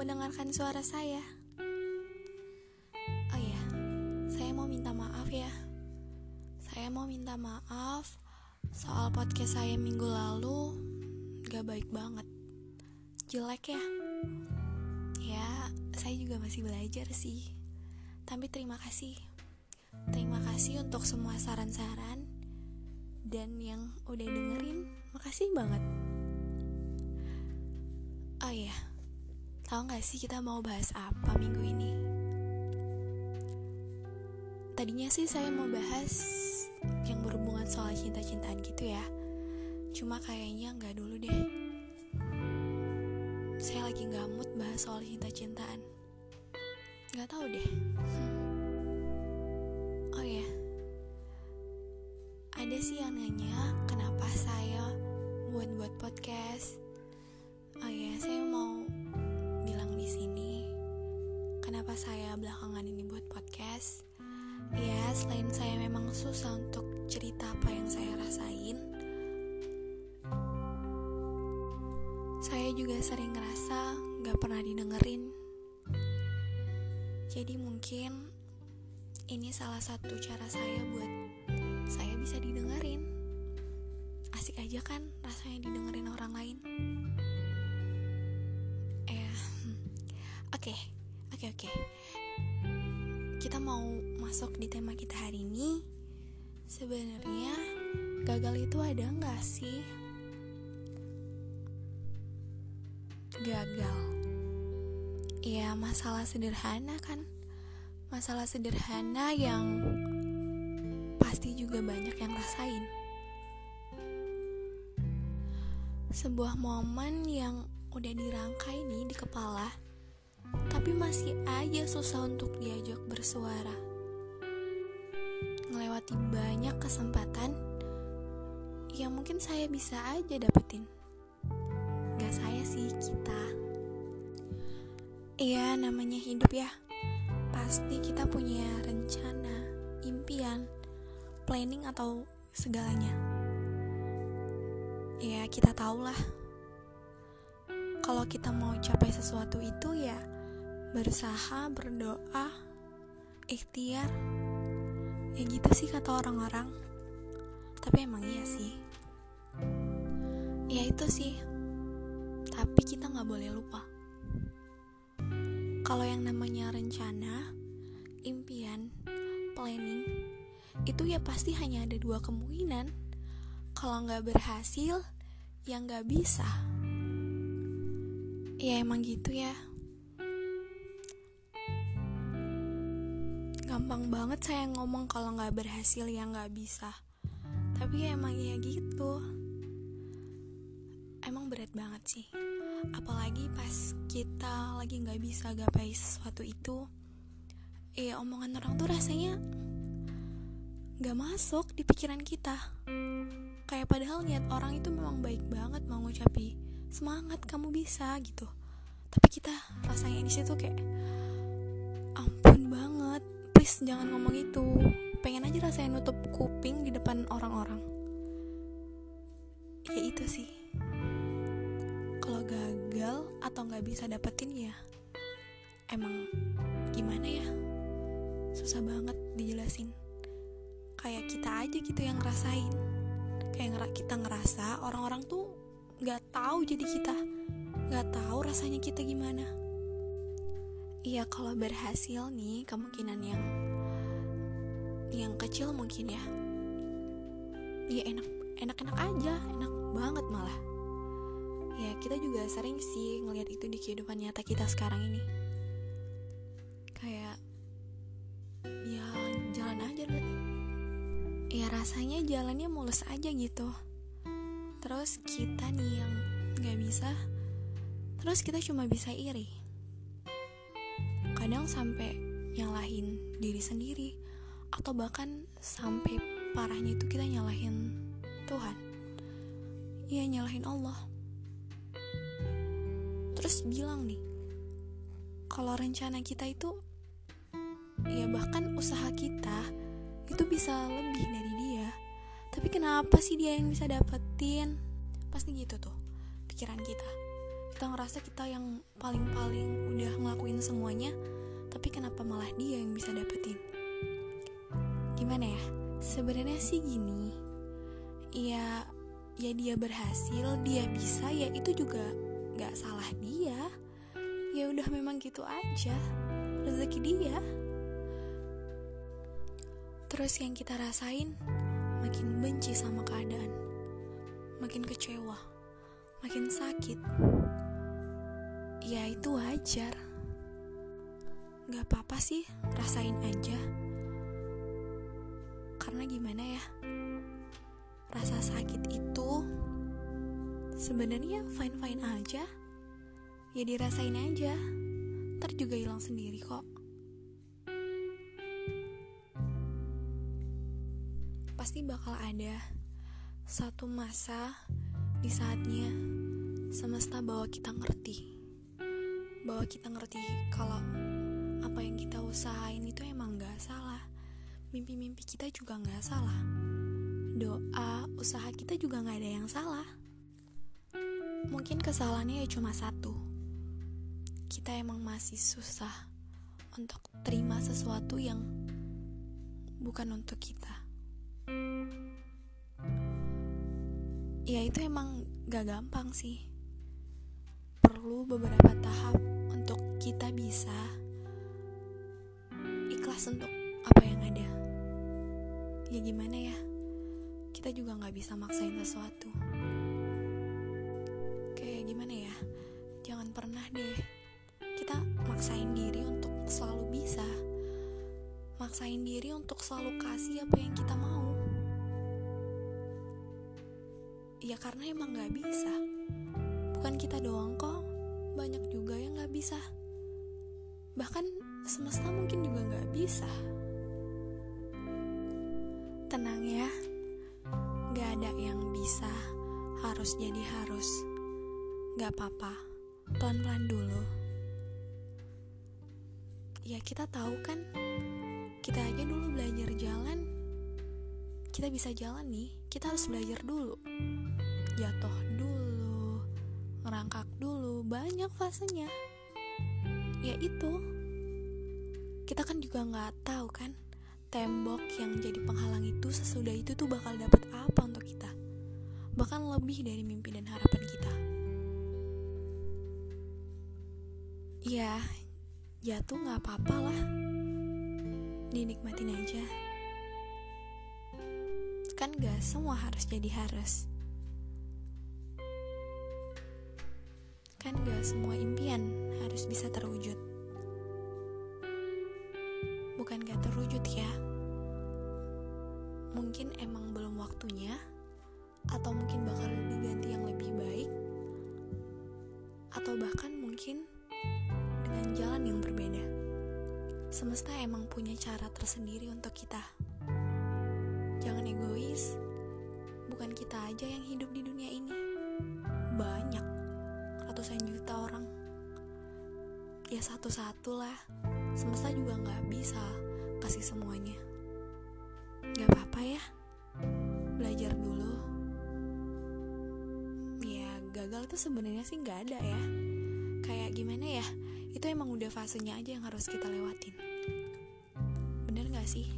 mendengarkan suara saya. Oh iya, saya mau minta maaf ya. Saya mau minta maaf soal podcast saya minggu lalu gak baik banget. Jelek ya? Ya, saya juga masih belajar sih. Tapi terima kasih. Terima kasih untuk semua saran-saran dan yang udah dengerin. Makasih banget. Oh iya, tahu gak sih kita mau bahas apa minggu ini? Tadinya sih saya mau bahas yang berhubungan soal cinta-cintaan gitu ya. Cuma kayaknya nggak dulu deh. Saya lagi nggak mood bahas soal cinta-cintaan. Nggak tahu deh. Hmm. Oh ya, ada sih yang nanya kenapa saya buat-buat podcast Oh ya, saya kenapa saya belakangan ini buat podcast. Ya, selain saya memang susah untuk cerita apa yang saya rasain, saya juga sering ngerasa gak pernah didengerin. Jadi mungkin ini salah satu cara saya buat saya bisa didengerin. Asik aja kan rasanya didengerin orang lain. Oke, oke, oke. Kita mau masuk di tema kita hari ini. Sebenarnya gagal itu ada nggak sih? Gagal. Ya masalah sederhana kan. Masalah sederhana yang pasti juga banyak yang rasain. Sebuah momen yang udah dirangkai nih di kepala tapi masih aja susah untuk diajak bersuara. Ngelewati banyak kesempatan yang mungkin saya bisa aja dapetin. Gak saya sih, kita. Iya, namanya hidup ya. Pasti kita punya rencana, impian, planning atau segalanya. Ya, kita tahulah. Kalau kita mau capai sesuatu itu ya berusaha, berdoa, ikhtiar. Ya gitu sih kata orang-orang. Tapi emang iya sih. Ya itu sih. Tapi kita nggak boleh lupa. Kalau yang namanya rencana, impian, planning, itu ya pasti hanya ada dua kemungkinan. Kalau nggak berhasil, ya nggak bisa. Ya emang gitu ya. Gampang banget saya ngomong kalau nggak berhasil ya nggak bisa. Tapi emang ya gitu. Emang berat banget sih. Apalagi pas kita lagi nggak bisa gapai sesuatu itu ya omongan orang tuh rasanya nggak masuk di pikiran kita. Kayak padahal niat orang itu memang baik banget mau ngucapi semangat kamu bisa gitu. Tapi kita rasanya di situ kayak please jangan ngomong itu. Pengen aja rasanya nutup kuping di depan orang-orang. Ya itu sih. Kalau gagal atau nggak bisa dapetin ya emang gimana ya? Susah banget dijelasin. Kayak kita aja gitu yang ngerasain. Kayak kita ngerasa orang-orang tuh nggak tahu jadi kita. Nggak tahu rasanya kita gimana Iya kalau berhasil nih kemungkinan yang yang kecil mungkin ya. Iya enak enak-enak aja, enak banget malah. Ya kita juga sering sih ngelihat itu di kehidupan nyata kita sekarang ini. Kayak ya jalan aja deh. Ya rasanya jalannya mulus aja gitu. Terus kita nih yang nggak bisa, terus kita cuma bisa iri kadang sampai nyalahin diri sendiri atau bahkan sampai parahnya itu kita nyalahin Tuhan. Iya nyalahin Allah. Terus bilang nih kalau rencana kita itu ya bahkan usaha kita itu bisa lebih dari dia. Tapi kenapa sih dia yang bisa dapetin? Pasti gitu tuh pikiran kita kita ngerasa kita yang paling-paling udah ngelakuin semuanya tapi kenapa malah dia yang bisa dapetin? Gimana ya? Sebenarnya sih gini. Ya ya dia berhasil dia bisa ya itu juga gak salah dia. Ya udah memang gitu aja rezeki dia. Terus yang kita rasain makin benci sama keadaan makin kecewa makin sakit ya itu wajar. Gak apa-apa sih rasain aja. Karena gimana ya rasa sakit itu sebenarnya fine fine aja. Ya dirasain aja. Ntar juga hilang sendiri kok. Pasti bakal ada satu masa di saatnya semesta bawa kita ngerti bahwa kita ngerti kalau apa yang kita usahain itu emang gak salah mimpi-mimpi kita juga gak salah doa, usaha kita juga gak ada yang salah. Mungkin kesalahannya ya cuma satu. Kita emang masih susah untuk terima sesuatu yang bukan untuk kita. Ya itu emang gak gampang sih. Perlu beberapa tahap untuk kita bisa ikhlas untuk apa yang ada. Ya gimana ya? kita juga nggak bisa maksain sesuatu. Kayak gimana ya? Jangan pernah deh kita maksain diri untuk selalu bisa. Maksain diri untuk selalu kasih apa yang kita mau. Ya karena emang nggak bisa. Bukan kita doang kok, banyak juga yang nggak bisa. Bahkan semesta mungkin juga nggak bisa. Tenang ya, Gak ada yang bisa harus jadi harus. Gak apa-apa, pelan-pelan dulu. Ya kita tahu kan, kita aja dulu belajar jalan. Kita bisa jalan nih, kita harus belajar dulu. Jatuh dulu, ngerangkak dulu, banyak fasenya. Ya itu, kita kan juga nggak tahu kan tembok yang jadi penghalang itu sesudah itu tuh bakal dapet apa untuk kita. Bahkan lebih dari mimpi dan harapan kita. Ya jatuh nggak apa-apa lah. Dinikmatin aja. Kan gak semua harus jadi harus semua impian harus bisa terwujud. Bukan gak terwujud ya. Mungkin emang belum waktunya atau mungkin bakal diganti yang lebih baik atau bahkan mungkin dengan jalan yang berbeda. Semesta emang punya cara tersendiri untuk kita. Jangan egois bukan kita aja yang hidup di dunia ini ratusan juta orang. Ya satu-satu lah. Semesta juga nggak bisa kasih semuanya. Nggak apa-apa ya. Belajar dulu. Ya gagal itu sebenarnya sih nggak ada ya. Kayak gimana ya? Itu emang udah fasenya aja yang harus kita lewatin. Bener nggak sih